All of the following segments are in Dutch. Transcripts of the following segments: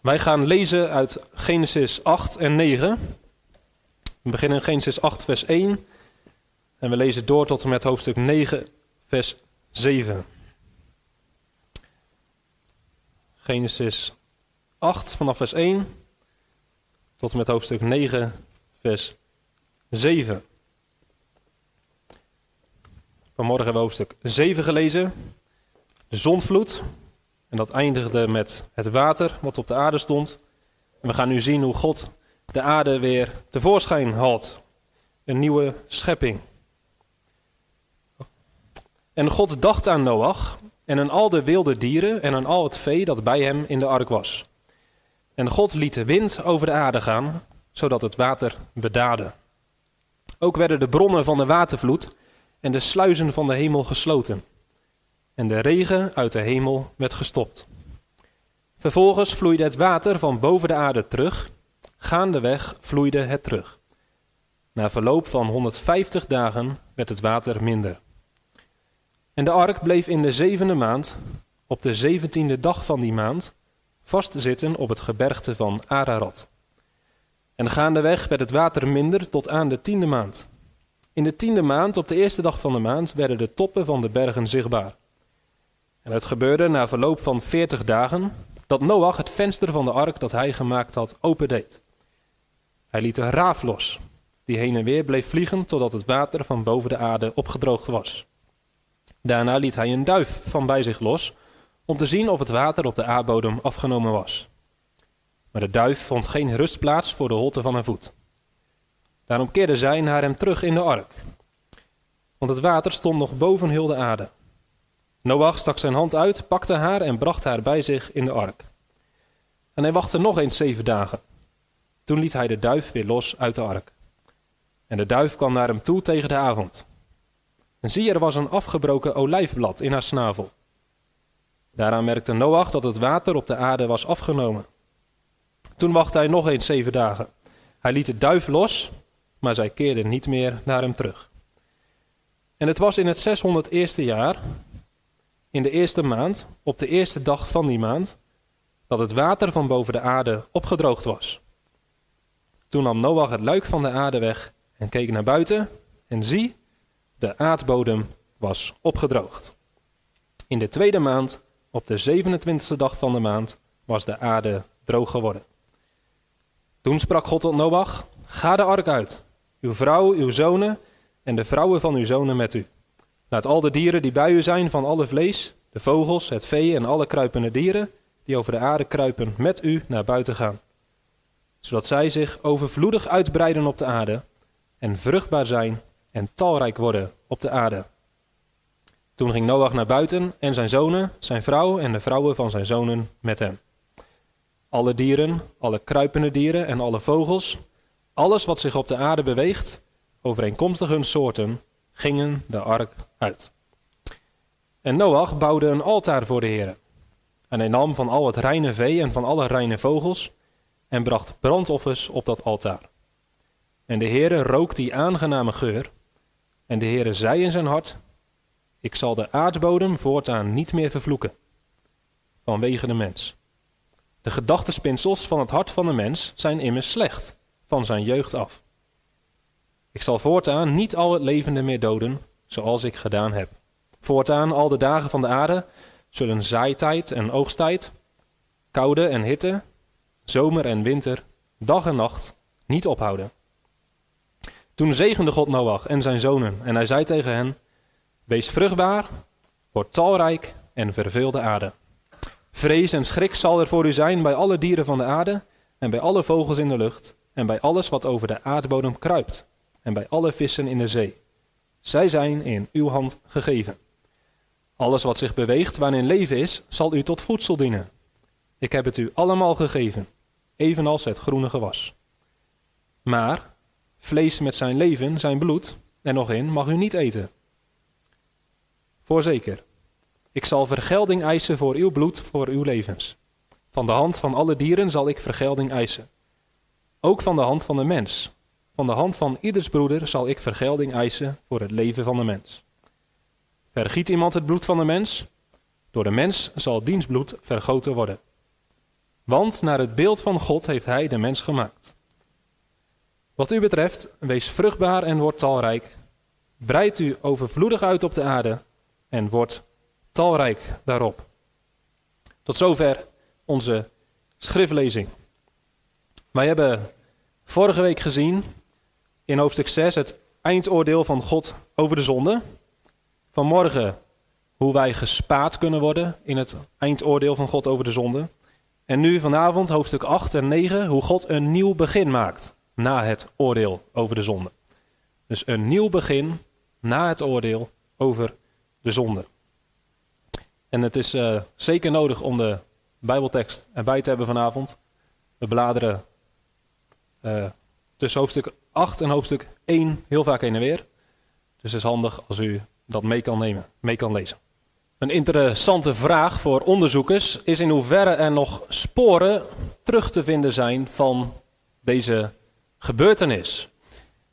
Wij gaan lezen uit Genesis 8 en 9. We beginnen in Genesis 8, vers 1. En we lezen door tot en met hoofdstuk 9, vers 7. Genesis 8 vanaf vers 1 tot en met hoofdstuk 9, vers 7. Vanmorgen hebben we hoofdstuk 7 gelezen, de zonvloed. En dat eindigde met het water wat op de aarde stond. We gaan nu zien hoe God de aarde weer tevoorschijn haalt. Een nieuwe schepping. En God dacht aan Noach en aan al de wilde dieren en aan al het vee dat bij hem in de ark was. En God liet de wind over de aarde gaan, zodat het water bedaadde. Ook werden de bronnen van de watervloed en de sluizen van de hemel gesloten. En de regen uit de hemel werd gestopt. Vervolgens vloeide het water van boven de aarde terug. Gaandeweg vloeide het terug. Na verloop van 150 dagen werd het water minder. En de ark bleef in de zevende maand, op de zeventiende dag van die maand, vastzitten op het gebergte van Ararat. En gaandeweg werd het water minder tot aan de tiende maand. In de tiende maand, op de eerste dag van de maand, werden de toppen van de bergen zichtbaar. En het gebeurde na verloop van veertig dagen dat Noach het venster van de ark dat hij gemaakt had opendeed. Hij liet een raaf los, die heen en weer bleef vliegen totdat het water van boven de aarde opgedroogd was. Daarna liet hij een duif van bij zich los, om te zien of het water op de aardbodem afgenomen was. Maar de duif vond geen rustplaats voor de holte van haar voet. Daarom keerde zij naar hem terug in de ark. Want het water stond nog boven heel de aarde. Noach stak zijn hand uit, pakte haar en bracht haar bij zich in de ark. En hij wachtte nog eens zeven dagen. Toen liet hij de duif weer los uit de ark. En de duif kwam naar hem toe tegen de avond. En zie, er was een afgebroken olijfblad in haar snavel. Daaraan merkte Noach dat het water op de aarde was afgenomen. Toen wachtte hij nog eens zeven dagen. Hij liet de duif los, maar zij keerde niet meer naar hem terug. En het was in het 601ste jaar, in de eerste maand, op de eerste dag van die maand, dat het water van boven de aarde opgedroogd was. Toen nam Noach het luik van de aarde weg en keek naar buiten en zie, de aardbodem was opgedroogd. In de tweede maand, op de 27e dag van de maand, was de aarde droog geworden. Toen sprak God tot Noach: Ga de ark uit, uw vrouw, uw zonen en de vrouwen van uw zonen met u. Laat al de dieren die bij u zijn van alle vlees, de vogels, het vee en alle kruipende dieren die over de aarde kruipen, met u naar buiten gaan. Zodat zij zich overvloedig uitbreiden op de aarde en vruchtbaar zijn en talrijk worden op de aarde. Toen ging Noach naar buiten en zijn zonen, zijn vrouw en de vrouwen van zijn zonen met hem. Alle dieren, alle kruipende dieren en alle vogels, alles wat zich op de aarde beweegt, overeenkomstig hun soorten, gingen de ark uit. En Noach bouwde een altaar voor de Heer. En hij nam van al het reine vee en van alle reine vogels en bracht brandoffers op dat altaar. En de Heere rook die aangename geur. En de Heere zei in zijn hart: Ik zal de aardbodem voortaan niet meer vervloeken, vanwege de mens. De gedachtespinsels van het hart van de mens zijn immers slecht, van zijn jeugd af. Ik zal voortaan niet al het levende meer doden, zoals ik gedaan heb. Voortaan al de dagen van de aarde zullen zaaitijd en oogsttijd, koude en hitte, zomer en winter, dag en nacht niet ophouden. Toen zegende God Noach en zijn zonen en hij zei tegen hen, wees vruchtbaar, word talrijk en verveel de aarde. Vrees en schrik zal er voor u zijn bij alle dieren van de aarde en bij alle vogels in de lucht en bij alles wat over de aardbodem kruipt en bij alle vissen in de zee. Zij zijn in uw hand gegeven. Alles wat zich beweegt waarin leven is, zal u tot voedsel dienen. Ik heb het u allemaal gegeven, evenals het groene gewas. Maar vlees met zijn leven, zijn bloed, er nog in, mag u niet eten. Voorzeker, ik zal vergelding eisen voor uw bloed, voor uw levens. Van de hand van alle dieren zal ik vergelding eisen. Ook van de hand van de mens. Van de hand van ieders broeder zal ik vergelding eisen voor het leven van de mens. Vergiet iemand het bloed van de mens? Door de mens zal diens bloed vergoten worden. Want naar het beeld van God heeft hij de mens gemaakt. Wat u betreft, wees vruchtbaar en word talrijk. Breid u overvloedig uit op de aarde en word talrijk daarop. Tot zover onze schriftlezing. Wij hebben vorige week gezien in hoofdstuk 6 het eindoordeel van God over de zonde. Vanmorgen hoe wij gespaard kunnen worden in het eindoordeel van God over de zonde. En nu vanavond hoofdstuk 8 en 9 hoe God een nieuw begin maakt na het oordeel over de zonde. Dus een nieuw begin na het oordeel over de zonde. En het is uh, zeker nodig om de Bijbeltekst erbij te hebben vanavond. We bladeren uh, tussen hoofdstuk 8 en hoofdstuk 1 heel vaak heen en weer. Dus het is handig als u dat mee kan nemen, mee kan lezen. Een interessante vraag voor onderzoekers is in hoeverre er nog sporen terug te vinden zijn van deze gebeurtenis.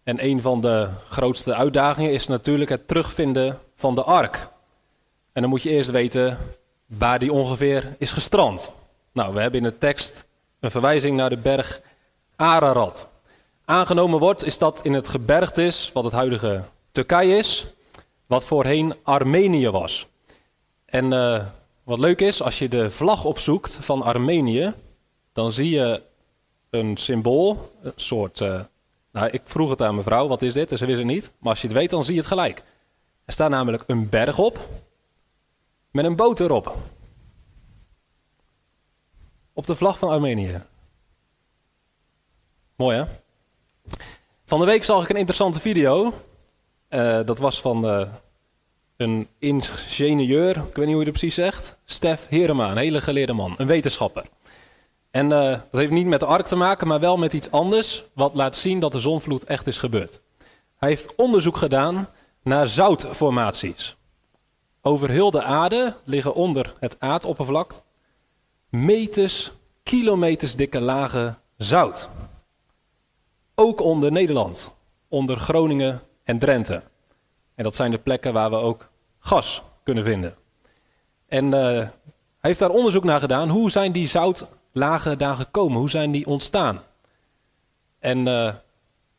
En een van de grootste uitdagingen is natuurlijk het terugvinden van de ark. En dan moet je eerst weten waar die ongeveer is gestrand. Nou, we hebben in de tekst een verwijzing naar de berg Ararat. Aangenomen wordt is dat in het gebergte is, wat het huidige Turkije is, wat voorheen Armenië was. En uh, wat leuk is, als je de vlag opzoekt van Armenië, dan zie je een symbool, een soort. Uh, nou, ik vroeg het aan mevrouw, wat is dit? En ze wist het niet. Maar als je het weet, dan zie je het gelijk. Er staat namelijk een berg op met een boot erop. Op de vlag van Armenië. Mooi hè? Van de week zag ik een interessante video. Uh, dat was van uh, een ingenieur, ik weet niet hoe je het precies zegt. Stef Herema, een hele geleerde man, een wetenschapper. En uh, dat heeft niet met de ark te maken, maar wel met iets anders, wat laat zien dat de zonvloed echt is gebeurd. Hij heeft onderzoek gedaan naar zoutformaties. Over heel de aarde liggen onder het aardoppervlak meters, kilometers dikke lagen zout. Ook onder Nederland, onder Groningen en Drenthe. En dat zijn de plekken waar we ook gas kunnen vinden. En uh, hij heeft daar onderzoek naar gedaan. Hoe zijn die zoutlagen daar gekomen? Hoe zijn die ontstaan? En uh,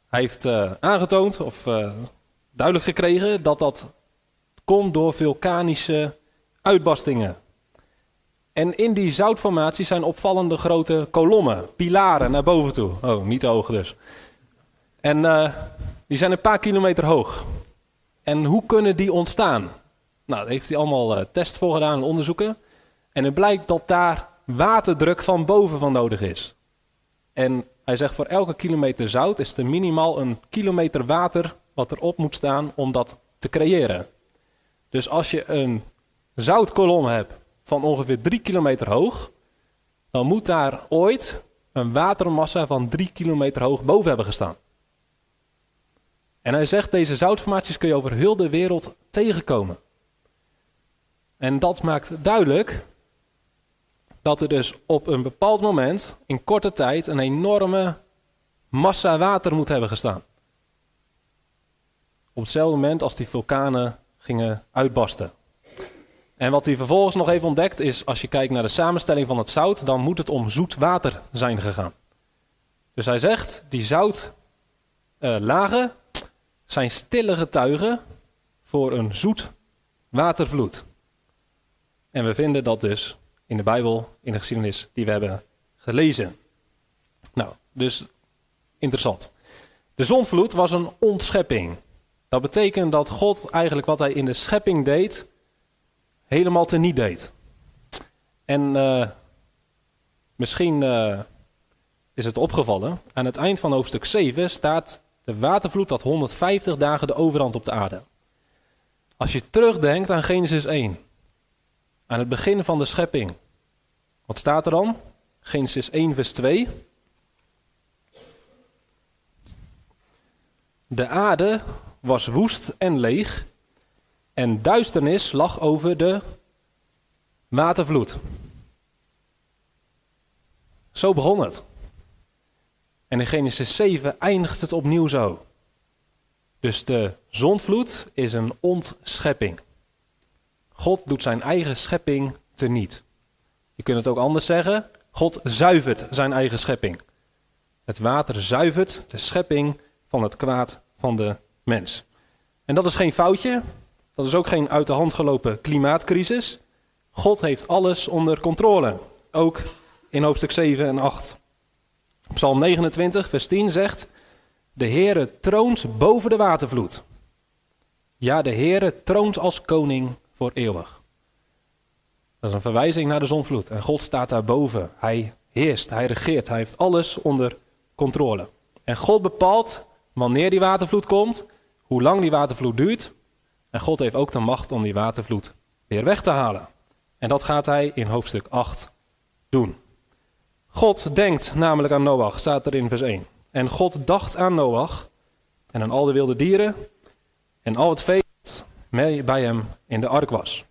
hij heeft uh, aangetoond, of duidelijk gekregen, dat dat komt door vulkanische uitbarstingen. En in die zoutformaties zijn opvallende grote kolommen, pilaren naar boven toe. Oh, niet te hoog dus. En uh, die zijn een paar kilometer hoog. En hoe kunnen die ontstaan? Nou, daar heeft hij allemaal uh, tests voor gedaan en onderzoeken. En het blijkt dat daar waterdruk van boven van nodig is. En hij zegt voor elke kilometer zout is er minimaal een kilometer water wat erop moet staan om dat te creëren. Dus als je een zoutkolom hebt van ongeveer 3 kilometer hoog, dan moet daar ooit een watermassa van 3 kilometer hoog boven hebben gestaan. En hij zegt, deze zoutformaties kun je over heel de wereld tegenkomen. En dat maakt duidelijk dat er dus op een bepaald moment, in korte tijd, een enorme massa water moet hebben gestaan. Op hetzelfde moment als die vulkanen gingen uitbarsten. En wat hij vervolgens nog even ontdekt is, als je kijkt naar de samenstelling van het zout, dan moet het om zoet water zijn gegaan. Dus hij zegt, die zoutlagen uh, zijn stille getuigen voor een zoet watervloed. En we vinden dat dus in de Bijbel, in de geschiedenis die we hebben gelezen. Nou, dus interessant. De zonvloed was een ontschepping. Dat betekent dat God eigenlijk wat hij in de schepping deed, helemaal teniet deed. En uh, misschien uh, is het opgevallen, aan het eind van hoofdstuk 7 staat de watervloed had 150 dagen de overhand op de aarde. Als je terugdenkt aan Genesis 1, aan het begin van de schepping, wat staat er dan? Genesis 1, vers 2. De aarde was woest en leeg en duisternis lag over de watervloed. Zo begon het. En in Genesis 7 eindigt het opnieuw zo. Dus de zondvloed is een ontschepping. God doet zijn eigen schepping teniet. Je kunt het ook anders zeggen. God zuivert zijn eigen schepping. Het water zuivert de schepping van het kwaad van de mens. En dat is geen foutje. Dat is ook geen uit de hand gelopen klimaatcrisis. God heeft alles onder controle. Ook in hoofdstuk 7 en 8. Psalm 29, vers 10 zegt: De Heere troont boven de watervloed. Ja, de Heere troont als koning voor eeuwig. Dat is een verwijzing naar de zonvloed. En God staat daarboven. Hij heerst, hij regeert, hij heeft alles onder controle. En God bepaalt wanneer die watervloed komt, hoe lang die watervloed duurt. En God heeft ook de macht om die watervloed weer weg te halen. En dat gaat hij in hoofdstuk 8 doen. God denkt namelijk aan Noach, staat er in vers 1. En God dacht aan Noach en aan al de wilde dieren en al het vee dat bij hem in de ark was.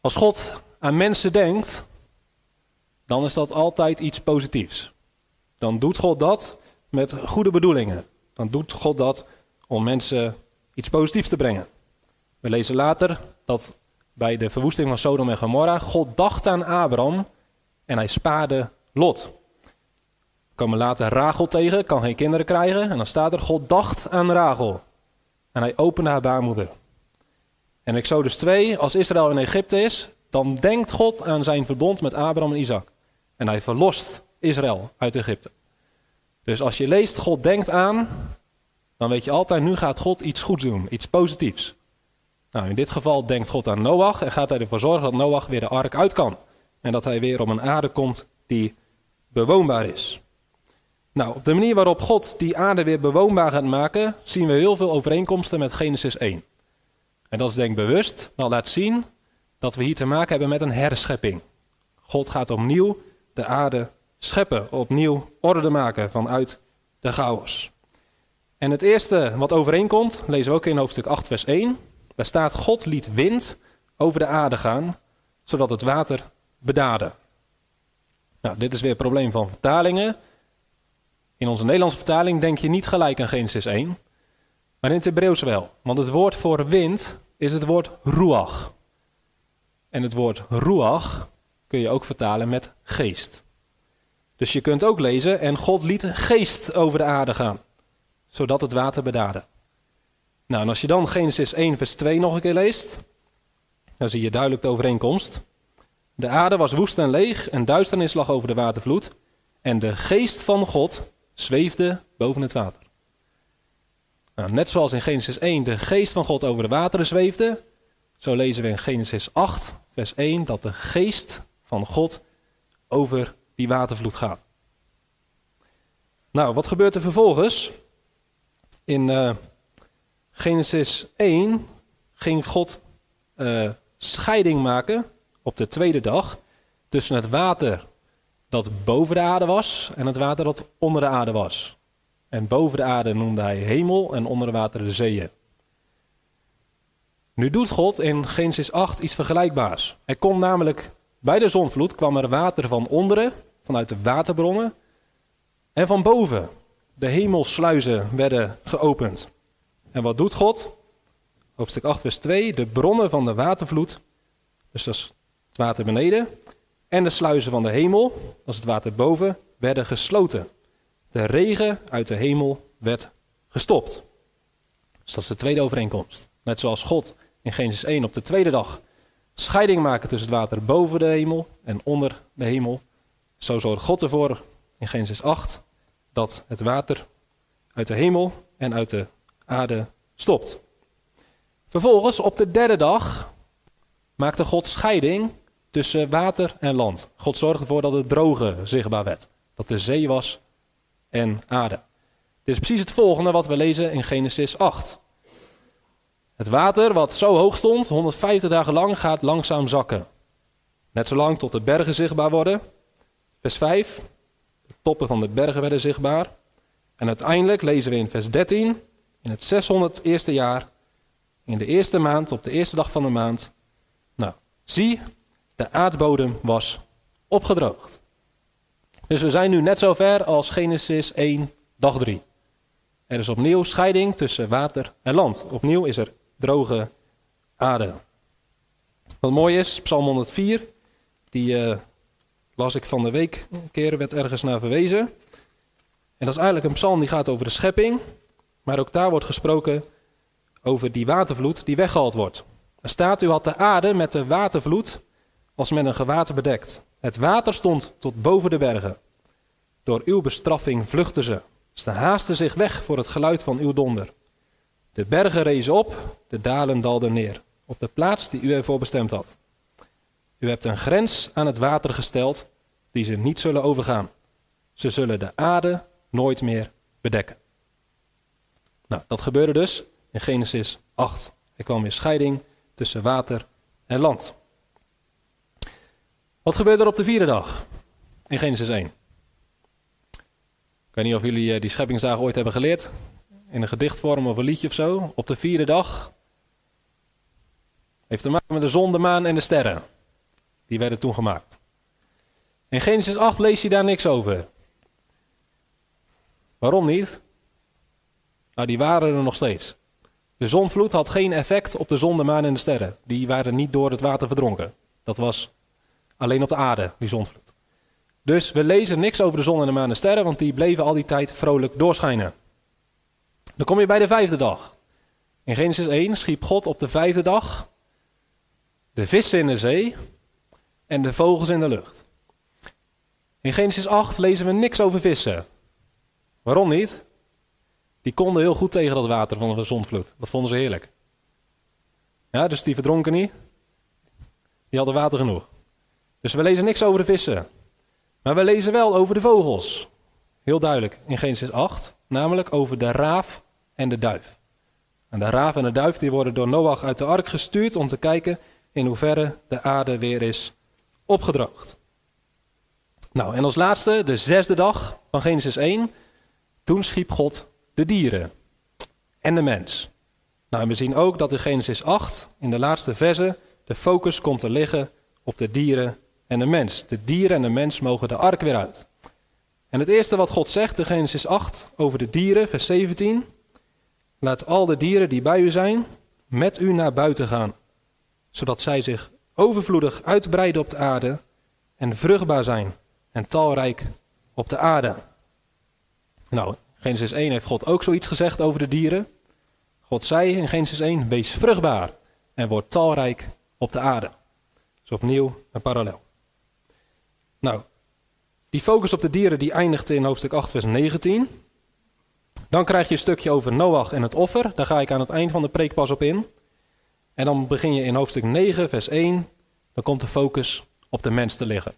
Als God aan mensen denkt, dan is dat altijd iets positiefs. Dan doet God dat met goede bedoelingen. Dan doet God dat om mensen iets positiefs te brengen. We lezen later dat bij de verwoesting van Sodom en Gomorra God dacht aan Abraham en hij spaarde Lot. We komen later Rachel tegen, kan geen kinderen krijgen. En dan staat er, God dacht aan Rachel. En hij opende haar baarmoeder. En Exodus 2, als Israël in Egypte is, dan denkt God aan zijn verbond met Abraham en Isaac. En hij verlost Israël uit Egypte. Dus als je leest, God denkt aan, dan weet je altijd, nu gaat God iets goeds doen, iets positiefs. Nou, in dit geval denkt God aan Noach en gaat hij ervoor zorgen dat Noach weer de ark uit kan. En dat hij weer op een aarde komt die bewoonbaar is. Nou, op de manier waarop God die aarde weer bewoonbaar gaat maken, zien we heel veel overeenkomsten met Genesis 1. En dat is denk ik bewust, dat laat zien dat we hier te maken hebben met een herschepping. God gaat opnieuw de aarde scheppen, opnieuw orde maken vanuit de chaos. En het eerste wat overeenkomt, lezen we ook in hoofdstuk 8, vers 1. Daar staat: God liet wind over de aarde gaan, zodat het water bedaarde. Nou, dit is weer het probleem van vertalingen. In onze Nederlandse vertaling denk je niet gelijk aan Genesis 1, maar in het Hebreeuws wel. Want het woord voor wind is het woord ruach. En het woord ruach kun je ook vertalen met geest. Dus je kunt ook lezen, en God liet een geest over de aarde gaan, zodat het water bedaarde. Nou, en als je dan Genesis 1, vers 2 nog een keer leest, dan zie je duidelijk de overeenkomst. De aarde was woest en leeg en duisternis lag over de watervloed. En de geest van God zweefde boven het water. Nou, net zoals in Genesis 1 de geest van God over de wateren zweefde, zo lezen we in Genesis 8, vers 1, dat de geest van God over die watervloed gaat. Nou, wat gebeurt er vervolgens? In uh, Genesis 1 ging God uh, scheiding maken op de tweede dag tussen het water dat boven de aarde was en het water dat onder de aarde was. En boven de aarde noemde hij hemel en onder de water de zeeën. Nu doet God in Genesis 8 iets vergelijkbaars. Er komt namelijk bij de zonvloed kwam er water van onderen, vanuit de waterbronnen, en van boven. De hemelsluizen werden geopend. En wat doet God? Hoofdstuk 8, vers 2. De bronnen van de watervloed, dus dat is het water beneden, en de sluizen van de hemel, dat is het water boven, werden gesloten. De regen uit de hemel werd gestopt. Dus dat is de tweede overeenkomst. Net zoals God in Genesis 1 op de tweede dag scheiding maken tussen het water boven de hemel en onder de hemel. Zo zorgt God ervoor in Genesis 8 dat het water uit de hemel en uit de aarde stopt. Vervolgens op de derde dag maakte God scheiding tussen water en land. God zorgde ervoor dat het droge zichtbaar werd. Dat er zee was en aarde. Dit is precies het volgende wat we lezen in Genesis 8. Het water, wat zo hoog stond, 150 dagen lang, gaat langzaam zakken. Net zolang tot de bergen zichtbaar worden. Vers 5. De toppen van de bergen werden zichtbaar. En uiteindelijk lezen we in vers 13. In het 600 eerste jaar, in de eerste maand, op de eerste dag van de maand. Nou, zie, de aardbodem was opgedroogd. Dus we zijn nu net zo ver als Genesis 1, dag 3. Er is opnieuw scheiding tussen water en land. Opnieuw is er droge aarde. Wat mooi is, Psalm 104, die uh, Las ik van de week een keer, werd ergens naar verwezen. En dat is eigenlijk een psalm die gaat over de schepping. Maar ook daar wordt gesproken over die watervloed die weggehaald wordt. Er staat, u had de aarde met de watervloed als met een gewater bedekt. Het water stond tot boven de bergen. Door uw bestraffing vluchtten ze. Ze haasten zich weg voor het geluid van uw donder. De bergen rezen op, de dalen dalden neer, op de plaats die u ervoor bestemd had. U hebt een grens aan het water gesteld die ze niet zullen overgaan. Ze zullen de aarde nooit meer bedekken. Nou, dat gebeurde dus in Genesis 8. Er kwam weer scheiding tussen water en land. Wat gebeurde er op de vierde dag in Genesis 1? Ik weet niet of jullie eh, die scheppingsdagen ooit hebben geleerd. In een gedichtvorm of een liedje of zo. Op de vierde dag. Heeft te maken met de zon, de maan en de sterren. Die werden toen gemaakt. In Genesis 8 lees je daar niks over. Waarom niet? Nou, die waren er nog steeds. De zonvloed had geen effect op de zon, de maan en de sterren. Die waren niet door het water verdronken. Dat was alleen op de aarde, die zonvloed. Dus we lezen niks over de zon en de maan en sterren, want die bleven al die tijd vrolijk doorschijnen. Dan kom je bij de vijfde dag. In Genesis 1 schiep God op de vijfde dag de vissen in de zee en de vogels in de lucht. In Genesis 8 lezen we niks over vissen. Waarom niet? Die konden heel goed tegen dat water van de zondvloed. Dat vonden ze heerlijk. Ja, dus die verdronken niet. Die hadden water genoeg. Dus we lezen niks over de vissen. Maar we lezen wel over de vogels. Heel duidelijk in Genesis 8. Namelijk over de raaf en de duif. En de raaf en de duif die worden door Noach uit de ark gestuurd om te kijken in hoeverre de aarde weer is opgedroogd. Nou, en als laatste, de zesde dag van Genesis 1. Toen schiep God de dieren en de mens. Nou, en we zien ook dat in Genesis 8, in de laatste verse, de focus komt te liggen op de dieren en de mens. De dieren en de mens mogen de ark weer uit. En het eerste wat God zegt in Genesis 8 over de dieren, vers 17. Laat al de dieren die bij u zijn, met u naar buiten gaan, zodat zij zich overvloedig uitbreiden op de aarde en vruchtbaar zijn en talrijk op de aarde. Nou, Genesis 1 heeft God ook zoiets gezegd over de dieren. God zei in Genesis 1, wees vruchtbaar en word talrijk op de aarde. Dus opnieuw een parallel. Nou, die focus op de dieren die eindigt in hoofdstuk 8 vers 19. Dan krijg je een stukje over Noach en het offer. Daar ga ik aan het eind van de preek pas op in. En dan begin je in hoofdstuk 9 vers 1. Dan komt de focus op de mens te liggen.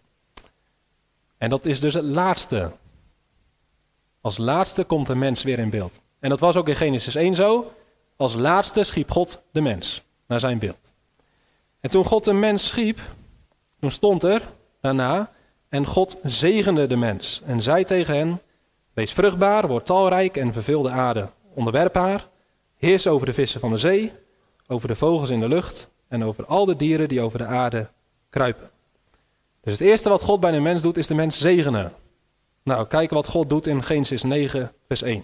En dat is dus het laatste als laatste komt de mens weer in beeld. En dat was ook in Genesis 1 zo. Als laatste schiep God de mens naar zijn beeld. En toen God de mens schiep, toen stond er daarna, en God zegende de mens en zei tegen hen, wees vruchtbaar, word talrijk en vervul de aarde. Onderwerp haar, heers over de vissen van de zee, over de vogels in de lucht en over al de dieren die over de aarde kruipen. Dus het eerste wat God bij de mens doet, is de mens zegenen. Nou, kijk wat God doet in Genesis 9, vers 1.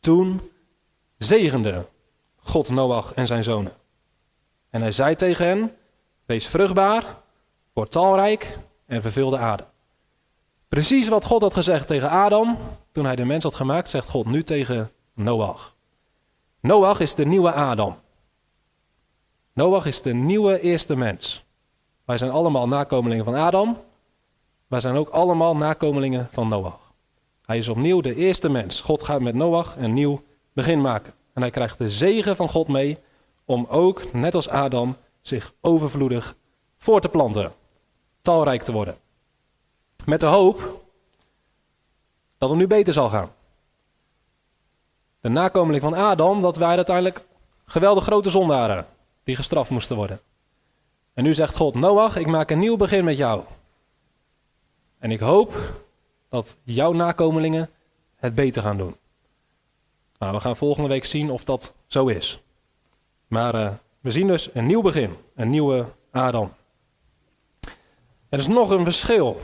Toen zegende God Noach en zijn zonen. En hij zei tegen hen: Wees vruchtbaar, word talrijk en vervul de aarde. Precies wat God had gezegd tegen Adam toen hij de mens had gemaakt, zegt God nu tegen Noach. Noach is de nieuwe Adam. Noach is de nieuwe eerste mens. Wij zijn allemaal nakomelingen van Adam, wij zijn ook allemaal nakomelingen van Noach. Hij is opnieuw de eerste mens. God gaat met Noach een nieuw begin maken. En hij krijgt de zegen van God mee om ook, net als Adam, zich overvloedig voor te planten. Talrijk te worden. Met de hoop dat het nu beter zal gaan. De nakomeling van Adam, dat wij uiteindelijk geweldig grote zondaren die gestraft moesten worden. En nu zegt God, Noach, ik maak een nieuw begin met jou. En ik hoop dat jouw nakomelingen het beter gaan doen. Nou, we gaan volgende week zien of dat zo is. Maar uh, we zien dus een nieuw begin, een nieuwe Adam. Er is nog een verschil.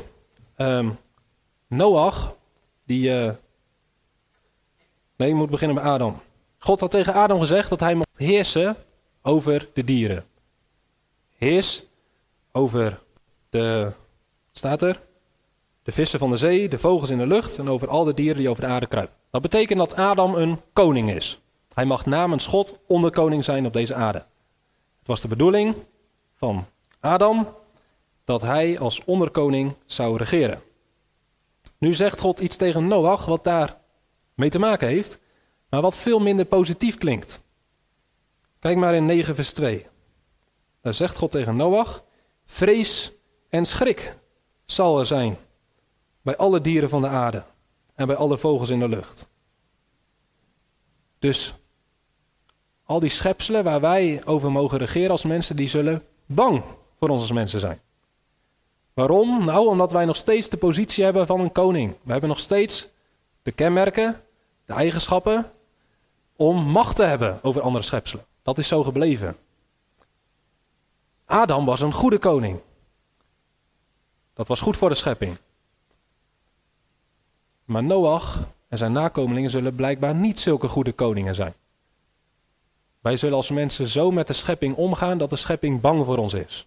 Um, Noach, die. Uh, nee, je moet beginnen met Adam. God had tegen Adam gezegd dat hij mocht heersen over de dieren. Heers over de Staat er? De vissen van de zee, de vogels in de lucht en over al de dieren die over de aarde kruipen. Dat betekent dat Adam een koning is. Hij mag namens God onderkoning zijn op deze aarde. Het was de bedoeling van Adam dat hij als onderkoning zou regeren. Nu zegt God iets tegen Noach wat daar mee te maken heeft, maar wat veel minder positief klinkt. Kijk maar in 9 vers 2. Daar zegt God tegen Noach: Vrees en schrik zal er zijn bij alle dieren van de aarde en bij alle vogels in de lucht. Dus al die schepselen waar wij over mogen regeren als mensen, die zullen bang voor ons als mensen zijn. Waarom? Nou, omdat wij nog steeds de positie hebben van een koning. We hebben nog steeds de kenmerken, de eigenschappen om macht te hebben over andere schepselen. Dat is zo gebleven. Adam was een goede koning. Dat was goed voor de schepping. Maar Noach en zijn nakomelingen zullen blijkbaar niet zulke goede koningen zijn. Wij zullen als mensen zo met de schepping omgaan dat de schepping bang voor ons is.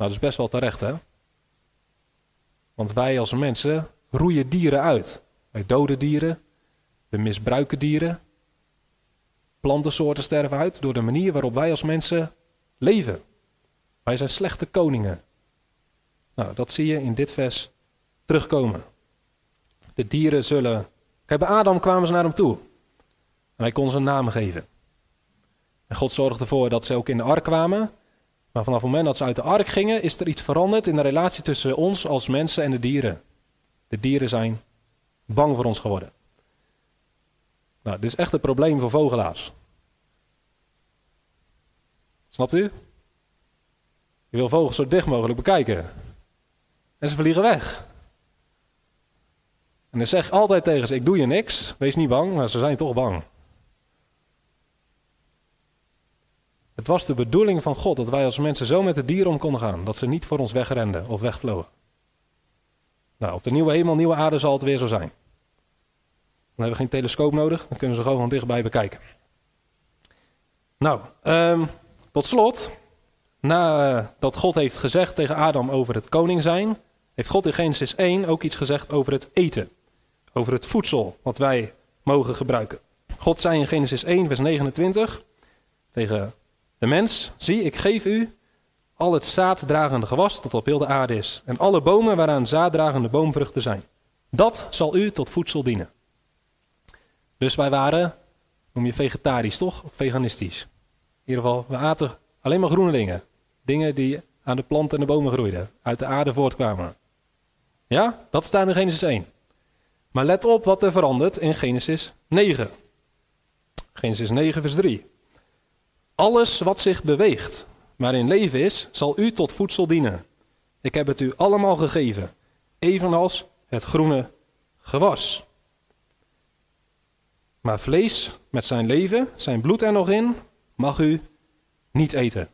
Nou, dat is best wel terecht, hè? Want wij als mensen roeien dieren uit. Wij doden dieren, we misbruiken dieren. Plantensoorten sterven uit door de manier waarop wij als mensen leven. Wij zijn slechte koningen. Nou, dat zie je in dit vers terugkomen. De dieren zullen. Kijk, bij Adam kwamen ze naar hem toe. En hij kon ze een naam geven. En God zorgde ervoor dat ze ook in de ark kwamen. Maar vanaf het moment dat ze uit de ark gingen, is er iets veranderd in de relatie tussen ons als mensen en de dieren. De dieren zijn bang voor ons geworden. Nou, dit is echt een probleem voor vogelaars. Snapt u? Je wil vogels zo dicht mogelijk bekijken. En ze vliegen weg. En dan zeg altijd tegen ze: Ik doe je niks, wees niet bang, maar ze zijn toch bang. Het was de bedoeling van God dat wij als mensen zo met de dieren om konden gaan, dat ze niet voor ons wegrenden of wegvlogen. Nou, op de nieuwe hemel, nieuwe aarde zal het weer zo zijn. Dan hebben we geen telescoop nodig, dan kunnen ze gewoon van dichtbij bekijken. Nou, um, tot slot, nadat God heeft gezegd tegen Adam over het koning zijn, heeft God in Genesis 1 ook iets gezegd over het eten. Over het voedsel wat wij mogen gebruiken. God zei in Genesis 1, vers 29 tegen de mens: Zie, ik geef u al het zaaddragende gewas dat op heel de aarde is, en alle bomen waaraan zaaddragende boomvruchten zijn. Dat zal u tot voedsel dienen. Dus wij waren, noem je vegetarisch toch? Of veganistisch. In ieder geval, we aten alleen maar groene dingen. Dingen die aan de planten en de bomen groeiden, uit de aarde voortkwamen. Ja, dat staat in Genesis 1. Maar let op wat er verandert in Genesis 9. Genesis 9, vers 3. Alles wat zich beweegt, maar in leven is, zal u tot voedsel dienen. Ik heb het u allemaal gegeven, evenals het groene gewas. Maar vlees met zijn leven, zijn bloed er nog in, mag u niet eten.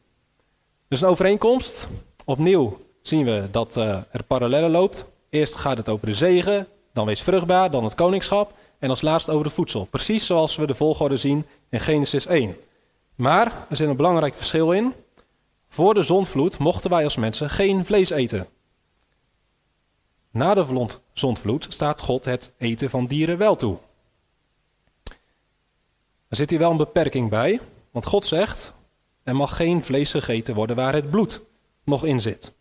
Dus een overeenkomst. Opnieuw zien we dat uh, er parallellen loopt. Eerst gaat het over de zegen, dan wees vruchtbaar, dan het koningschap en als laatste over de voedsel. Precies zoals we de volgorde zien in Genesis 1. Maar er zit een belangrijk verschil in. Voor de zondvloed mochten wij als mensen geen vlees eten. Na de zondvloed staat God het eten van dieren wel toe. Er zit hier wel een beperking bij, want God zegt: er mag geen vlees gegeten worden waar het bloed nog in zit.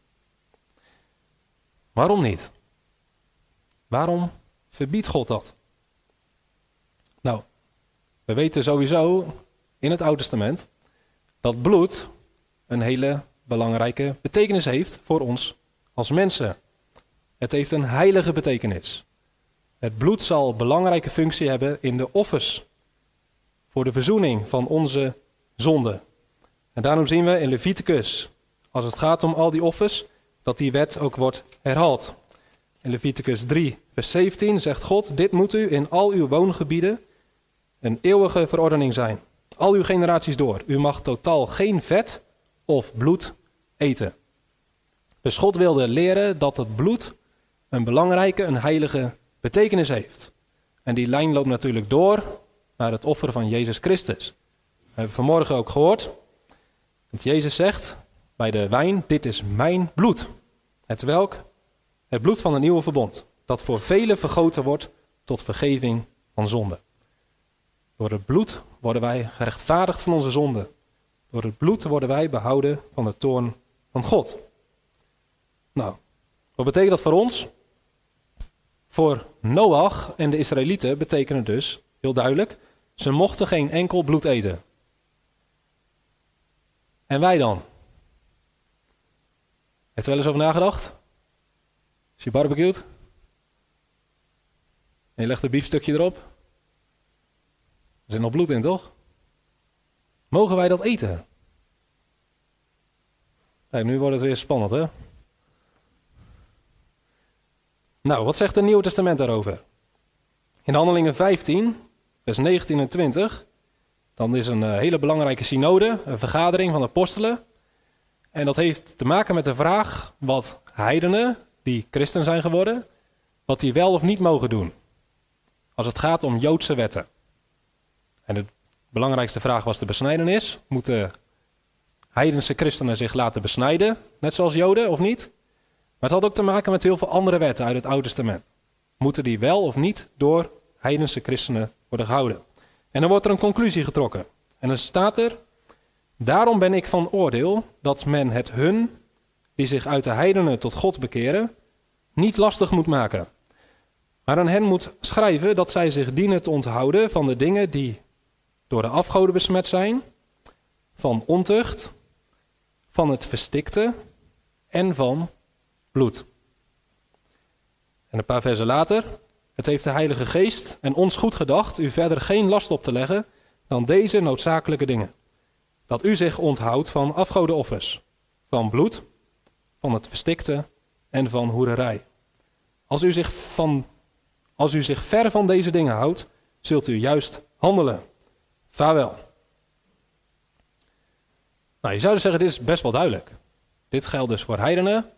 Waarom niet? Waarom verbiedt God dat? Nou, we weten sowieso in het Oude Testament dat bloed een hele belangrijke betekenis heeft voor ons als mensen. Het heeft een heilige betekenis. Het bloed zal een belangrijke functie hebben in de offers voor de verzoening van onze zonden. En daarom zien we in Leviticus, als het gaat om al die offers, dat die wet ook wordt herhaald. In Leviticus 3, vers 17 zegt God: Dit moet u in al uw woongebieden een eeuwige verordening zijn. Al uw generaties door. U mag totaal geen vet of bloed eten. Dus God wilde leren dat het bloed een belangrijke, een heilige betekenis heeft. En die lijn loopt natuurlijk door naar het offer van Jezus Christus. We hebben vanmorgen ook gehoord dat Jezus zegt bij de wijn: Dit is mijn bloed. Het welk? Het bloed van een nieuwe verbond, dat voor velen vergoten wordt tot vergeving van zonde. Door het bloed worden wij gerechtvaardigd van onze zonde. Door het bloed worden wij behouden van de toorn van God. Nou, wat betekent dat voor ons? Voor Noach en de Israëlieten betekent het dus, heel duidelijk, ze mochten geen enkel bloed eten. En wij dan? Heeft u wel eens over nagedacht? Is je barbecued? En je legt een biefstukje erop? Er zit nog bloed in, toch? Mogen wij dat eten? Kijk, nu wordt het weer spannend, hè? Nou, wat zegt het Nieuwe Testament daarover? In Handelingen 15, vers 19 en 20, dan is een eh, hele belangrijke synode, een vergadering van apostelen. En dat heeft te maken met de vraag wat heidenen, die christen zijn geworden, wat die wel of niet mogen doen. Als het gaat om Joodse wetten. En de belangrijkste vraag was de besnijdenis. Moeten heidense christenen zich laten besnijden, net zoals Joden of niet? Maar het had ook te maken met heel veel andere wetten uit het Oude Testament. Moeten die wel of niet door heidense christenen worden gehouden? En dan wordt er een conclusie getrokken. En dan staat er: Daarom ben ik van oordeel dat men het hun, die zich uit de heidenen tot God bekeren, niet lastig moet maken. Maar aan hen moet schrijven dat zij zich dienen te onthouden van de dingen die door de afgoden besmet zijn, van ontucht, van het verstikte en van bloed. En een paar versen later, het heeft de Heilige Geest en ons goed gedacht u verder geen last op te leggen dan deze noodzakelijke dingen. Dat u zich onthoudt van afgodenoffers, van bloed, van het verstikte en van hoererij. Als u zich, van, als u zich ver van deze dingen houdt, zult u juist handelen. Vaarwel. Nou, je zou dus zeggen, dit is best wel duidelijk. Dit geldt dus voor heidenen.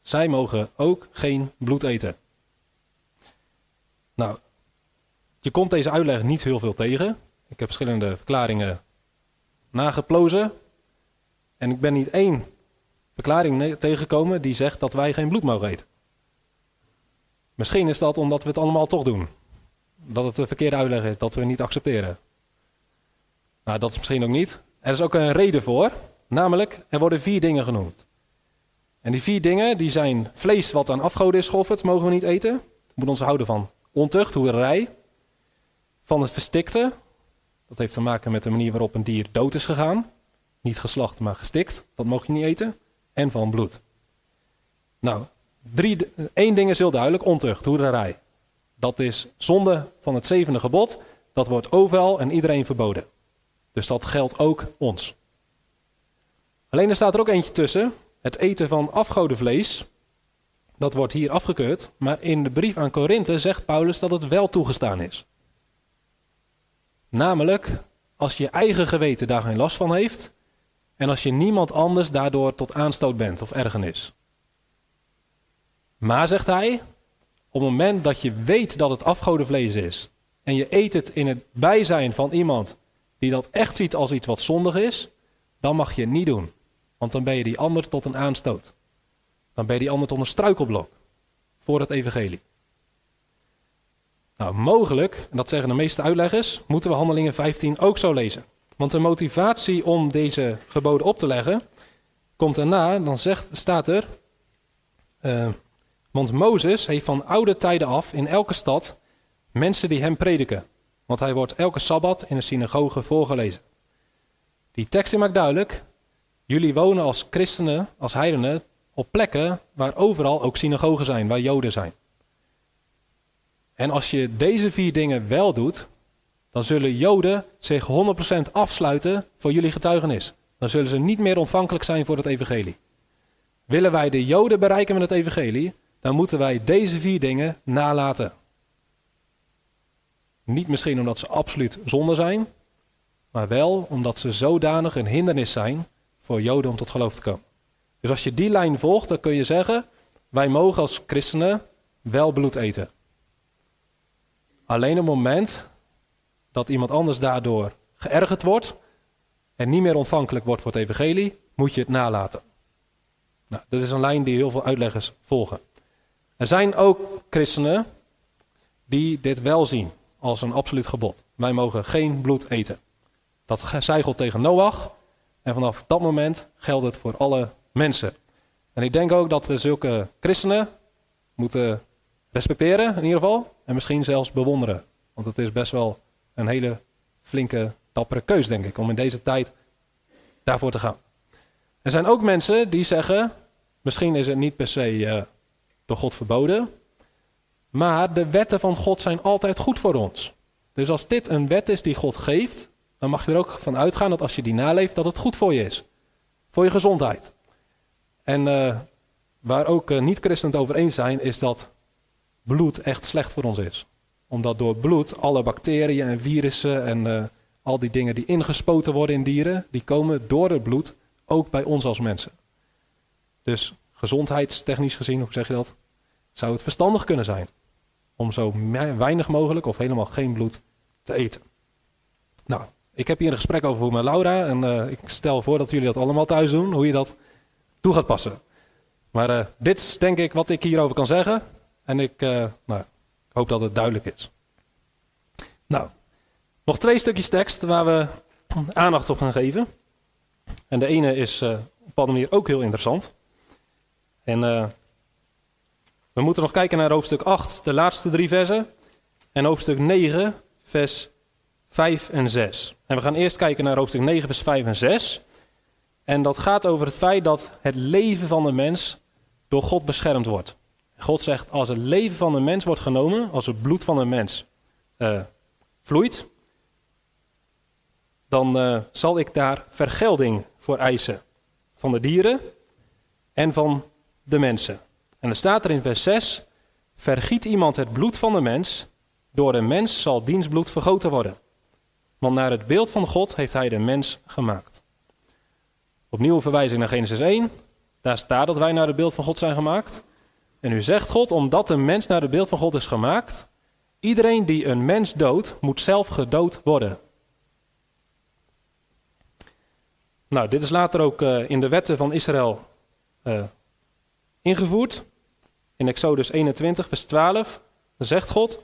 Zij mogen ook geen bloed eten. Nou, je komt deze uitleg niet heel veel tegen. Ik heb verschillende verklaringen nageplozen. En ik ben niet één verklaring tegengekomen die zegt dat wij geen bloed mogen eten. Misschien is dat omdat we het allemaal toch doen. Dat het een verkeerde uitleg is, dat we niet accepteren. Nou, dat is misschien ook niet. Er is ook een reden voor. Namelijk, er worden vier dingen genoemd. En die vier dingen, die zijn vlees wat aan afgoden is geofferd, mogen we niet eten. We moeten ons houden van ontucht, hoererij. Van het verstikte. Dat heeft te maken met de manier waarop een dier dood is gegaan. Niet geslacht, maar gestikt. Dat mag je niet eten. En van bloed. Nou, drie, één ding is heel duidelijk. Ontucht, hoererij. Dat is zonde van het zevende gebod. Dat wordt overal en iedereen verboden. Dus dat geldt ook ons. Alleen er staat er ook eentje tussen. Het eten van afgodenvlees. Dat wordt hier afgekeurd. Maar in de brief aan Korinthe zegt Paulus dat het wel toegestaan is. Namelijk als je eigen geweten daar geen last van heeft. En als je niemand anders daardoor tot aanstoot bent of ergernis. Maar zegt hij, op het moment dat je weet dat het afgodenvlees is. En je eet het in het bijzijn van iemand die dat echt ziet als iets wat zondig is. Dan mag je niet doen. Want dan ben je die ander tot een aanstoot. Dan ben je die ander tot een struikelblok voor het evangelie. Nou, mogelijk, en dat zeggen de meeste uitleggers, moeten we Handelingen 15 ook zo lezen. Want de motivatie om deze geboden op te leggen komt daarna, dan zegt, staat er, uh, want Mozes heeft van oude tijden af in elke stad mensen die hem prediken. Want hij wordt elke sabbat in de synagoge voorgelezen. Die tekst maakt duidelijk, jullie wonen als christenen, als heidenen, op plekken waar overal ook synagogen zijn, waar joden zijn. En als je deze vier dingen wel doet, dan zullen joden zich 100% afsluiten voor jullie getuigenis. Dan zullen ze niet meer ontvankelijk zijn voor het evangelie. Willen wij de joden bereiken met het evangelie, dan moeten wij deze vier dingen nalaten. Niet misschien omdat ze absoluut zonde zijn, maar wel omdat ze zodanig een hindernis zijn voor Joden om tot geloof te komen. Dus als je die lijn volgt, dan kun je zeggen: wij mogen als christenen wel bloed eten. Alleen op het moment dat iemand anders daardoor geërgerd wordt en niet meer ontvankelijk wordt voor het evangelie, moet je het nalaten. Nou, dat is een lijn die heel veel uitleggers volgen. Er zijn ook christenen die dit wel zien als een absoluut gebod. Wij mogen geen bloed eten. Dat zei God tegen Noach. En vanaf dat moment geldt het voor alle mensen. En ik denk ook dat we zulke christenen moeten respecteren, in ieder geval. En misschien zelfs bewonderen. Want het is best wel een hele flinke, dappere keus, denk ik, om in deze tijd daarvoor te gaan. Er zijn ook mensen die zeggen, misschien is het niet per se uh, door God verboden, maar de wetten van God zijn altijd goed voor ons. Dus als dit een wet is die God geeft, dan mag je er ook van uitgaan dat als je die naleeft, dat het goed voor je is. Voor je gezondheid. En uh, waar ook uh, niet-christenen het over eens zijn, is dat bloed echt slecht voor ons is. Omdat door bloed alle bacteriën en virussen en uh, al die dingen die ingespoten worden in dieren, die komen door het bloed ook bij ons als mensen. Dus gezondheidstechnisch gezien, hoe zeg je dat, zou het verstandig kunnen zijn om zo weinig mogelijk of helemaal geen bloed te eten. Nou, ik heb hier een gesprek over met Laura en uh, ik stel voor dat jullie dat allemaal thuis doen, hoe je dat toe gaat passen. Maar uh, dit is denk ik wat ik hierover kan zeggen en ik, uh, nou, ik hoop dat het duidelijk is. Nou, nog twee stukjes tekst waar we aandacht op gaan geven. En de ene is op een manier ook heel interessant. En we moeten nog kijken naar hoofdstuk 8, de laatste drie versen. En hoofdstuk 9, vers 5 en 6. En we gaan eerst kijken naar hoofdstuk 9, vers 5 en 6. En dat gaat over het feit dat het leven van de mens door God beschermd wordt. God zegt, als het leven van de mens wordt genomen, als het bloed van de mens uh, vloeit, dan uh, zal ik daar vergelding voor eisen. Van de dieren en van de mensen. En er staat er in vers 6: Vergiet iemand het bloed van de mens, door de mens zal diens bloed vergoten worden. Want naar het beeld van God heeft hij de mens gemaakt. Opnieuw een verwijzing naar Genesis 1. Daar staat dat wij naar het beeld van God zijn gemaakt. En nu zegt God, omdat een mens naar het beeld van God is gemaakt, iedereen die een mens doodt, moet zelf gedood worden. Nou, dit is later ook uh, in de wetten van Israël uh, ingevoerd. In Exodus 21, vers 12 zegt God: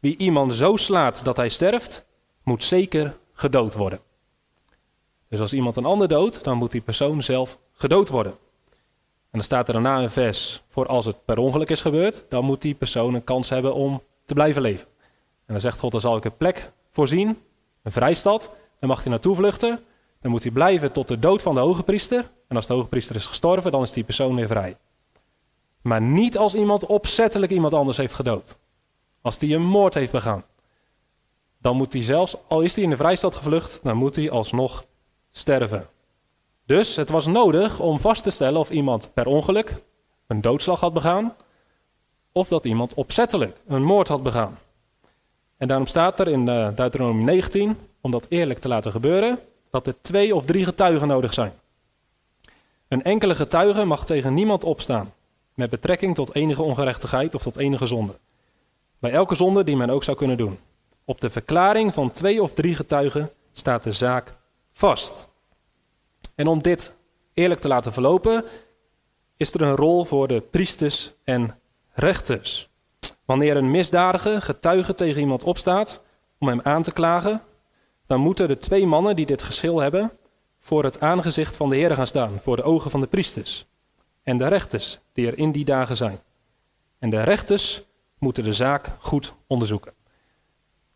Wie iemand zo slaat dat hij sterft, moet zeker gedood worden. Dus als iemand een ander doodt, dan moet die persoon zelf gedood worden. En dan staat er daarna een vers: Voor als het per ongeluk is gebeurd, dan moet die persoon een kans hebben om te blijven leven. En dan zegt God: Dan zal ik een plek voorzien, een vrijstad. Dan mag hij naartoe vluchten. Dan moet hij blijven tot de dood van de hoge priester. En als de hoge priester is gestorven, dan is die persoon weer vrij. Maar niet als iemand opzettelijk iemand anders heeft gedood. Als die een moord heeft begaan. Dan moet hij zelfs, al is hij in de vrijstad gevlucht, dan moet hij alsnog sterven. Dus het was nodig om vast te stellen of iemand per ongeluk een doodslag had begaan. Of dat iemand opzettelijk een moord had begaan. En daarom staat er in uh, Deuteronomium 19, om dat eerlijk te laten gebeuren, dat er twee of drie getuigen nodig zijn. Een enkele getuige mag tegen niemand opstaan met betrekking tot enige ongerechtigheid of tot enige zonde. Bij elke zonde die men ook zou kunnen doen. Op de verklaring van twee of drie getuigen staat de zaak vast. En om dit eerlijk te laten verlopen, is er een rol voor de priesters en rechters. Wanneer een misdadige getuige tegen iemand opstaat om hem aan te klagen, dan moeten de twee mannen die dit geschil hebben voor het aangezicht van de Heer gaan staan, voor de ogen van de priesters en de rechters die er in die dagen zijn. En de rechters moeten de zaak goed onderzoeken.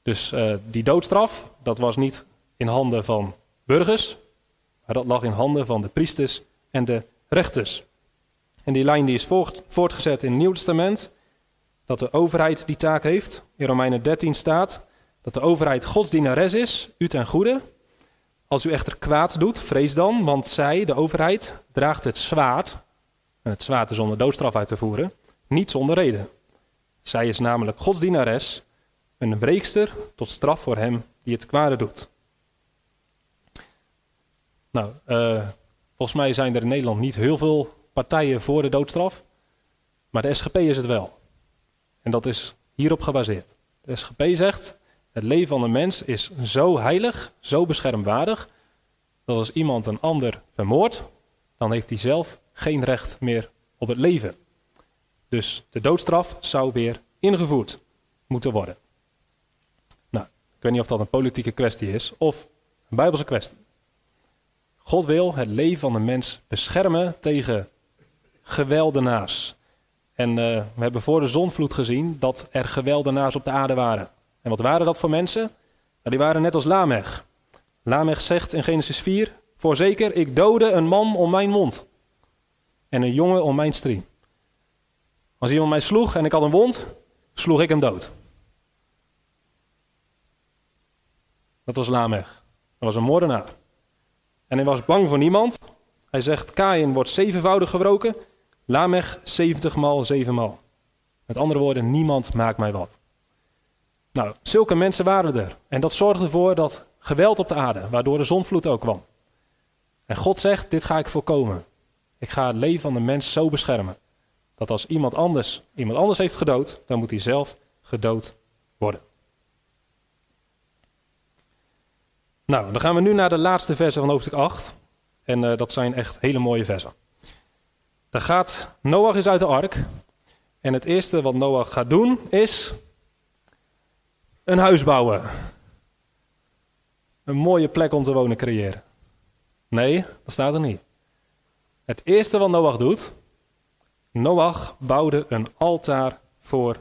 Dus uh, die doodstraf, dat was niet in handen van burgers, maar dat lag in handen van de priesters en de rechters. En die lijn die is voort, voortgezet in het Nieuw Testament, dat de overheid die taak heeft. In Romeinen 13 staat dat de overheid godsdienares is, u ten goede. Als u echter kwaad doet, vrees dan, want zij, de overheid, draagt het zwaard het zwaard is om de doodstraf uit te voeren, niet zonder reden. Zij is namelijk Gods dienares, een wreekster tot straf voor hem die het kwade doet. Nou, uh, volgens mij zijn er in Nederland niet heel veel partijen voor de doodstraf, maar de SGP is het wel. En dat is hierop gebaseerd. De SGP zegt, het leven van een mens is zo heilig, zo beschermwaardig, dat als iemand een ander vermoordt, dan heeft hij zelf geen recht meer op het leven. Dus de doodstraf zou weer ingevoerd moeten worden. Nou, ik weet niet of dat een politieke kwestie is of een bijbelse kwestie. God wil het leven van de mens beschermen tegen geweldenaars. En uh, we hebben voor de zonvloed gezien dat er geweldenaars op de aarde waren. En wat waren dat voor mensen? Nou, die waren net als Lamech. Lamech zegt in Genesis 4, voorzeker, ik doodde een man om mijn mond en een jongen om mijn striem. Als iemand mij sloeg en ik had een wond, sloeg ik hem dood. Dat was Lamech. Dat was een moordenaar. En hij was bang voor niemand. Hij zegt, Kain wordt zevenvoudig gebroken, Lamech zeventig maal zevenmaal. Met andere woorden, niemand maakt mij wat. Nou, zulke mensen waren er. En dat zorgde ervoor dat geweld op de aarde, waardoor de zonvloed ook kwam. En God zegt, dit ga ik voorkomen. Ik ga het leven van de mens zo beschermen. Dat als iemand anders iemand anders heeft gedood, dan moet hij zelf gedood worden. Nou, dan gaan we nu naar de laatste versen van hoofdstuk 8. En uh, dat zijn echt hele mooie versen. Daar gaat Noach is uit de ark. En het eerste wat Noach gaat doen is een huis bouwen. Een mooie plek om te wonen creëren. Nee, dat staat er niet. Het eerste wat Noach doet, Noach bouwde een altaar voor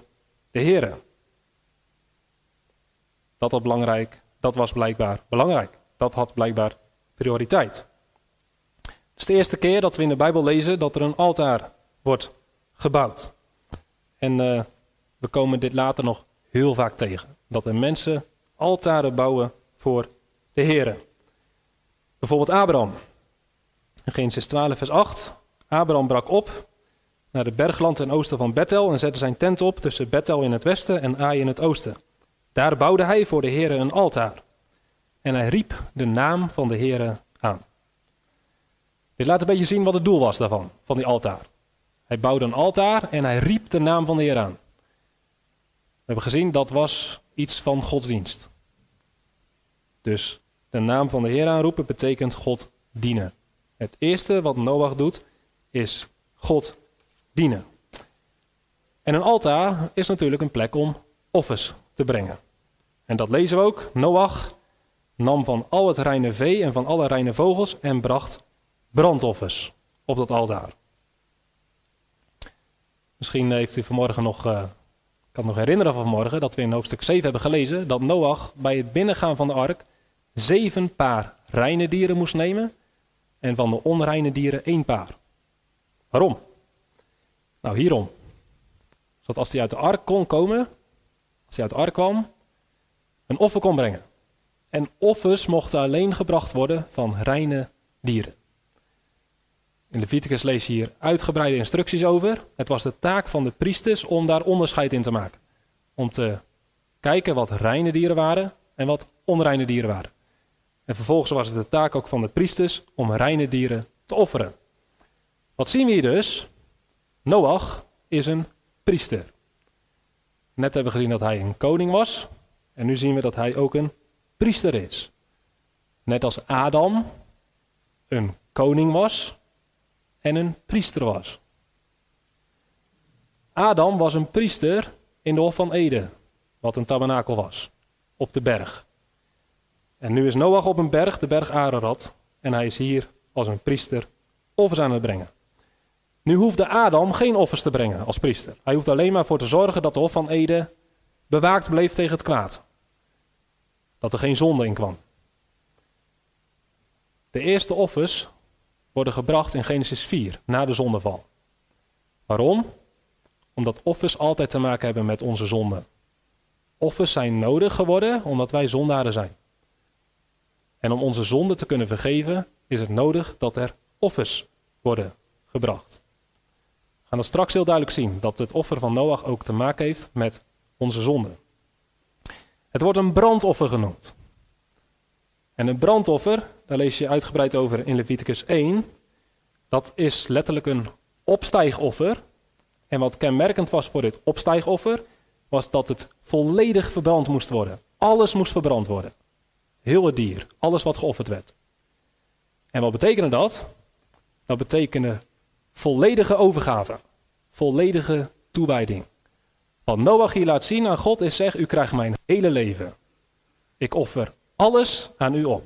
de Heer. Dat, was belangrijk, dat was blijkbaar belangrijk. Dat had blijkbaar prioriteit. Het is de eerste keer dat we in de Bijbel lezen dat er een altaar wordt gebouwd. En uh, we komen dit later nog heel vaak tegen. Dat er mensen altaren bouwen voor de Heer. Bijvoorbeeld Abraham. In Genesis 12, vers 8. Abraham brak op naar de bergland ten oosten van Bethel en zette zijn tent op tussen Bethel in het westen en Ai in het oosten. Daar bouwde hij voor de Heere een altaar. En hij riep de naam van de Heere aan. Dit laat een beetje zien wat het doel was daarvan, van die altaar. Hij bouwde een altaar en hij riep de naam van de Heer aan. We hebben gezien dat was iets van godsdienst. Dus de naam van de Heer aanroepen betekent God dienen. Het eerste wat Noach doet is God dienen. En een altaar is natuurlijk een plek om offers te brengen. En dat lezen we ook. Noach nam van al het reine vee en van alle reine vogels en bracht brandoffers op dat altaar. Misschien heeft u vanmorgen nog, uh, ik kan nog herinneren van vanmorgen, dat we in hoofdstuk 7 hebben gelezen dat Noach bij het binnengaan van de ark zeven paar reine dieren moest nemen en van de onreine dieren één paar. Waarom? Nou, hierom. Zodat als hij uit de ark kon komen, als hij uit de ark kwam, een offer kon brengen. En offers mochten alleen gebracht worden van reine dieren. In Leviticus lees je hier uitgebreide instructies over. Het was de taak van de priesters om daar onderscheid in te maken. Om te kijken wat reine dieren waren en wat onreine dieren waren. En vervolgens was het de taak ook van de priesters om reine dieren te offeren. Wat zien we hier dus? Noach is een priester. Net hebben we gezien dat hij een koning was. En nu zien we dat hij ook een priester is. Net als Adam een koning was en een priester was. Adam was een priester in de Hof van Eden, wat een tabernakel was, op de berg. En nu is Noach op een berg, de berg Ararat, en hij is hier als een priester offers aan het brengen. Nu hoefde Adam geen offers te brengen als priester. Hij hoefde alleen maar voor te zorgen dat de Hof van Eden bewaakt bleef tegen het kwaad. Dat er geen zonde in kwam. De eerste offers worden gebracht in Genesis 4, na de zondeval. Waarom? Omdat offers altijd te maken hebben met onze zonde. Offers zijn nodig geworden omdat wij zondaren zijn. En om onze zonde te kunnen vergeven, is het nodig dat er offers worden gebracht. We gaan dat straks heel duidelijk zien, dat het offer van Noach ook te maken heeft met onze zonde. Het wordt een brandoffer genoemd. En een brandoffer, daar lees je uitgebreid over in Leviticus 1, dat is letterlijk een opstijgoffer. En wat kenmerkend was voor dit opstijgoffer, was dat het volledig verbrand moest worden. Alles moest verbrand worden. Heel het dier, alles wat geofferd werd. En wat betekende dat? Dat betekende volledige overgave, volledige toewijding. Wat Noach hier laat zien aan God is zeg, u krijgt mijn hele leven. Ik offer alles aan u op.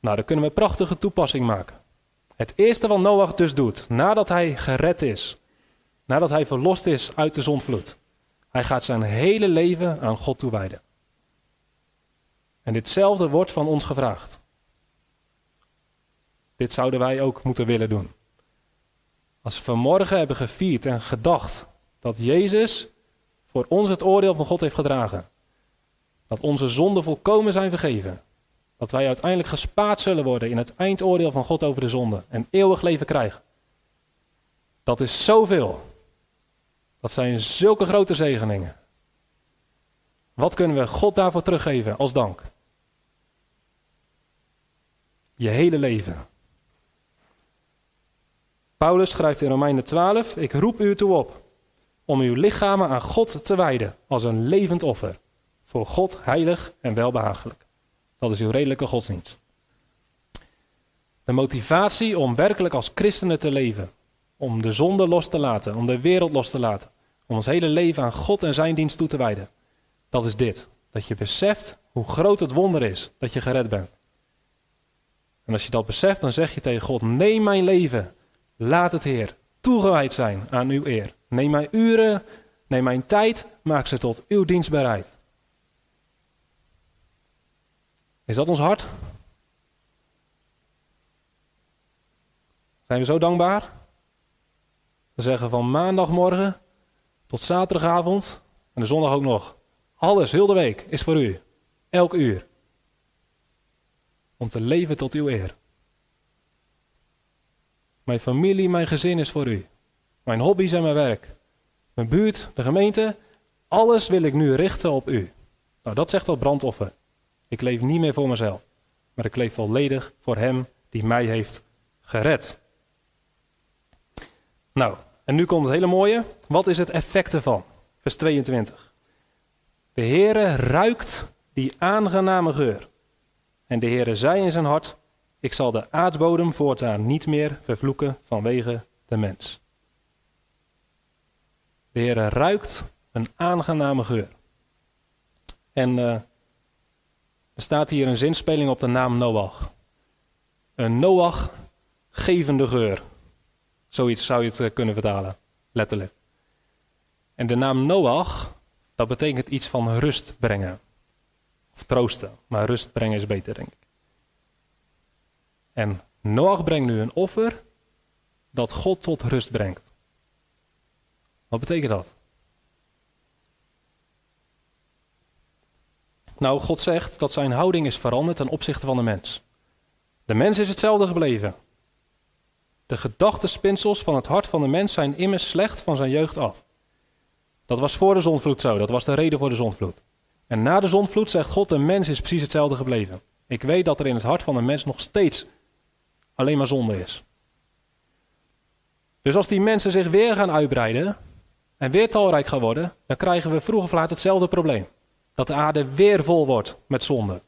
Nou, daar kunnen we een prachtige toepassing maken. Het eerste wat Noach dus doet, nadat hij gered is, nadat hij verlost is uit de zondvloed, hij gaat zijn hele leven aan God toewijden. En ditzelfde wordt van ons gevraagd. Dit zouden wij ook moeten willen doen. Als we vanmorgen hebben gevierd en gedacht dat Jezus voor ons het oordeel van God heeft gedragen, dat onze zonden volkomen zijn vergeven, dat wij uiteindelijk gespaard zullen worden in het eindoordeel van God over de zonde en eeuwig leven krijgen. Dat is zoveel. Dat zijn zulke grote zegeningen. Wat kunnen we God daarvoor teruggeven als dank? Je hele leven. Paulus schrijft in Romeinen 12: Ik roep u toe op om uw lichamen aan God te wijden als een levend offer, voor God heilig en welbehagelijk. Dat is uw redelijke godsdienst. De motivatie om werkelijk als christenen te leven, om de zonde los te laten, om de wereld los te laten, om ons hele leven aan God en zijn dienst toe te wijden, dat is dit. Dat je beseft hoe groot het wonder is dat je gered bent. En als je dat beseft, dan zeg je tegen God: Neem mijn leven, laat het Heer toegewijd zijn aan uw eer. Neem mijn uren, neem mijn tijd, maak ze tot uw dienst bereid. Is dat ons hart? Zijn we zo dankbaar? We zeggen van maandagmorgen tot zaterdagavond en de zondag ook nog. Alles, heel de week, is voor u. Elk uur. Om te leven tot uw eer. Mijn familie, mijn gezin is voor u. Mijn hobby's en mijn werk. Mijn buurt, de gemeente. Alles wil ik nu richten op u. Nou, dat zegt dat brandoffer. Ik leef niet meer voor mezelf, maar ik leef volledig voor Hem die mij heeft gered. Nou, en nu komt het hele mooie. Wat is het effect ervan? Vers 22. De Heere ruikt die aangename geur. En de Heere zei in zijn hart, ik zal de aardbodem voortaan niet meer vervloeken vanwege de mens. De Heere ruikt een aangename geur. En uh, er staat hier een zinspeling op de naam Noach. Een Noach gevende geur. Zoiets zou je het eh, kunnen vertalen, letterlijk. En de naam Noach, dat betekent iets van rust brengen. Of troosten, maar rust brengen is beter, denk ik. En Noach brengt nu een offer dat God tot rust brengt. Wat betekent dat? Nou, God zegt dat zijn houding is veranderd ten opzichte van de mens. De mens is hetzelfde gebleven. De gedachtespinsels van het hart van de mens zijn immers slecht van zijn jeugd af. Dat was voor de zondvloed zo, dat was de reden voor de zondvloed. En na de zondvloed zegt God, de mens is precies hetzelfde gebleven. Ik weet dat er in het hart van de mens nog steeds alleen maar zonde is. Dus als die mensen zich weer gaan uitbreiden en weer talrijk gaan worden, dan krijgen we vroeg of laat hetzelfde probleem dat de aarde weer vol wordt met zonde.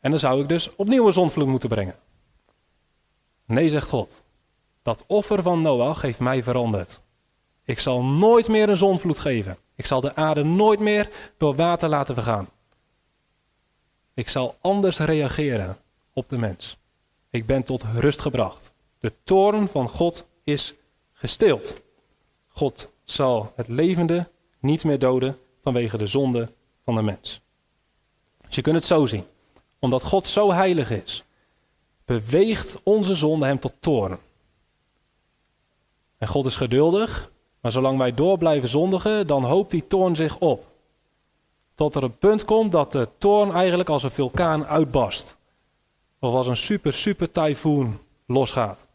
En dan zou ik dus opnieuw een zondvloed moeten brengen. Nee, zegt God. Dat offer van Noach heeft mij veranderd. Ik zal nooit meer een zondvloed geven. Ik zal de aarde nooit meer door water laten vergaan. Ik zal anders reageren op de mens. Ik ben tot rust gebracht. De toorn van God is gestild. God zal het levende niet meer doden, vanwege de zonde van de mens. Dus je kunt het zo zien. Omdat God zo heilig is, beweegt onze zonde hem tot toorn. En God is geduldig, maar zolang wij door blijven zondigen, dan hoopt die toorn zich op. Tot er een punt komt dat de toorn eigenlijk als een vulkaan uitbarst. Of als een super, super tyfoon losgaat.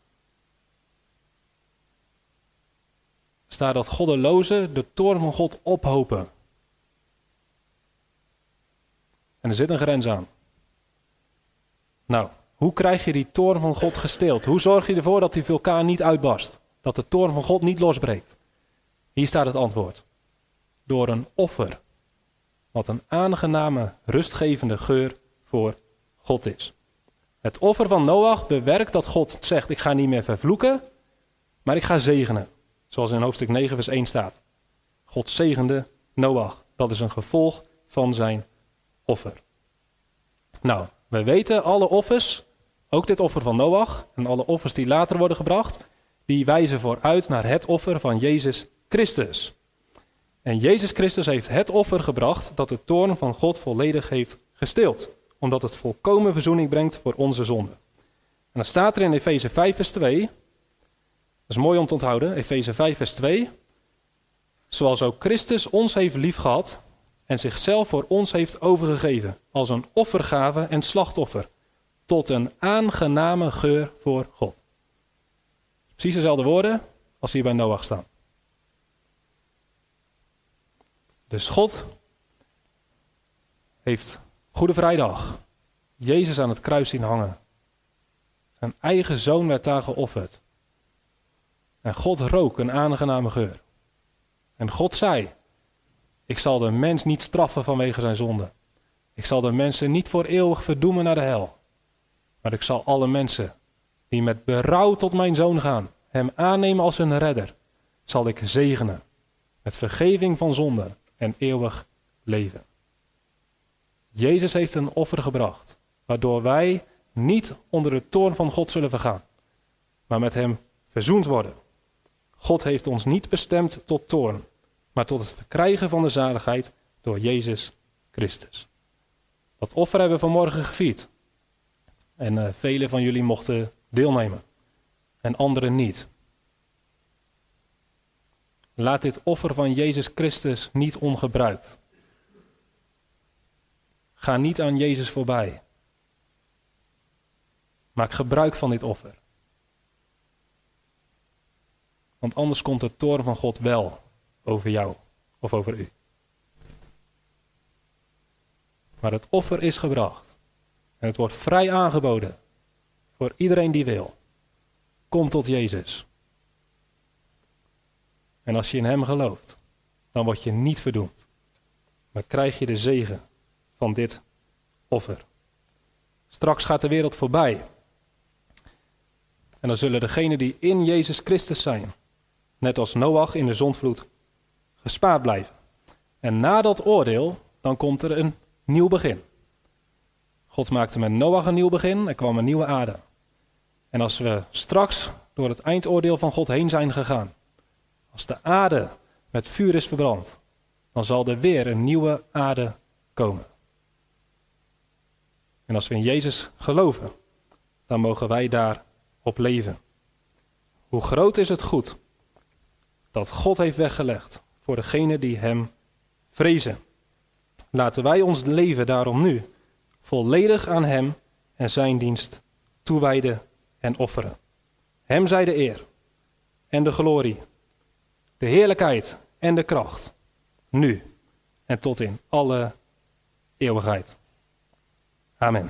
Staat dat goddelozen de toorn van God ophopen. En er zit een grens aan. Nou, hoe krijg je die toorn van God gesteeld? Hoe zorg je ervoor dat die vulkaan niet uitbarst? Dat de toorn van God niet losbreekt? Hier staat het antwoord. Door een offer. Wat een aangename, rustgevende geur voor God is. Het offer van Noach bewerkt dat God zegt: Ik ga niet meer vervloeken, maar ik ga zegenen. Zoals in hoofdstuk 9, vers 1 staat. God zegende Noach. Dat is een gevolg van zijn offer. Nou, we weten alle offers, ook dit offer van Noach en alle offers die later worden gebracht, die wijzen vooruit naar het offer van Jezus Christus. En Jezus Christus heeft het offer gebracht dat de toorn van God volledig heeft gestild, omdat het volkomen verzoening brengt voor onze zonden. En dan staat er in Efeze 5 vers 2, dat is mooi om te onthouden, Efeze 5 vers 2, zoals ook Christus ons heeft liefgehad en zichzelf voor ons heeft overgegeven als een offergave en slachtoffer, tot een aangename geur voor God. Precies dezelfde woorden als hier bij Noach staan. Dus God heeft Goede Vrijdag Jezus aan het kruis zien hangen. Zijn eigen zoon werd daar geofferd. En God rook een aangename geur. En God zei: Ik zal de mens niet straffen vanwege zijn zonde. Ik zal de mensen niet voor eeuwig verdoemen naar de hel. Maar ik zal alle mensen die met berouw tot mijn zoon gaan, hem aannemen als hun redder, zal ik zegenen met vergeving van zonde en eeuwig leven. Jezus heeft een offer gebracht, waardoor wij niet onder de toorn van God zullen vergaan, maar met Hem verzoend worden. God heeft ons niet bestemd tot toorn, maar tot het verkrijgen van de zaligheid door Jezus Christus. Dat offer hebben we vanmorgen gevierd. En uh, velen van jullie mochten deelnemen en anderen niet. Laat dit offer van Jezus Christus niet ongebruikt. Ga niet aan Jezus voorbij. Maak gebruik van dit offer. Want anders komt de toren van God wel over jou of over u. Maar het offer is gebracht. En het wordt vrij aangeboden voor iedereen die wil. Kom tot Jezus. En als je in Hem gelooft, dan word je niet verdoemd. Maar krijg je de zegen van dit offer. Straks gaat de wereld voorbij. En dan zullen degenen die in Jezus Christus zijn, net als Noach in de zondvloed, gespaard blijven. En na dat oordeel, dan komt er een nieuw begin. God maakte met Noach een nieuw begin, er kwam een nieuwe aarde. En als we straks door het eindoordeel van God heen zijn gegaan, als de aarde met vuur is verbrand, dan zal er weer een nieuwe aarde komen. En als we in Jezus geloven, dan mogen wij daarop leven. Hoe groot is het goed dat God heeft weggelegd voor degenen die Hem vrezen. Laten wij ons leven daarom nu volledig aan Hem en Zijn dienst toewijden en offeren. Hem zij de eer en de glorie, de heerlijkheid en de kracht, nu en tot in alle eeuwigheid. Amen.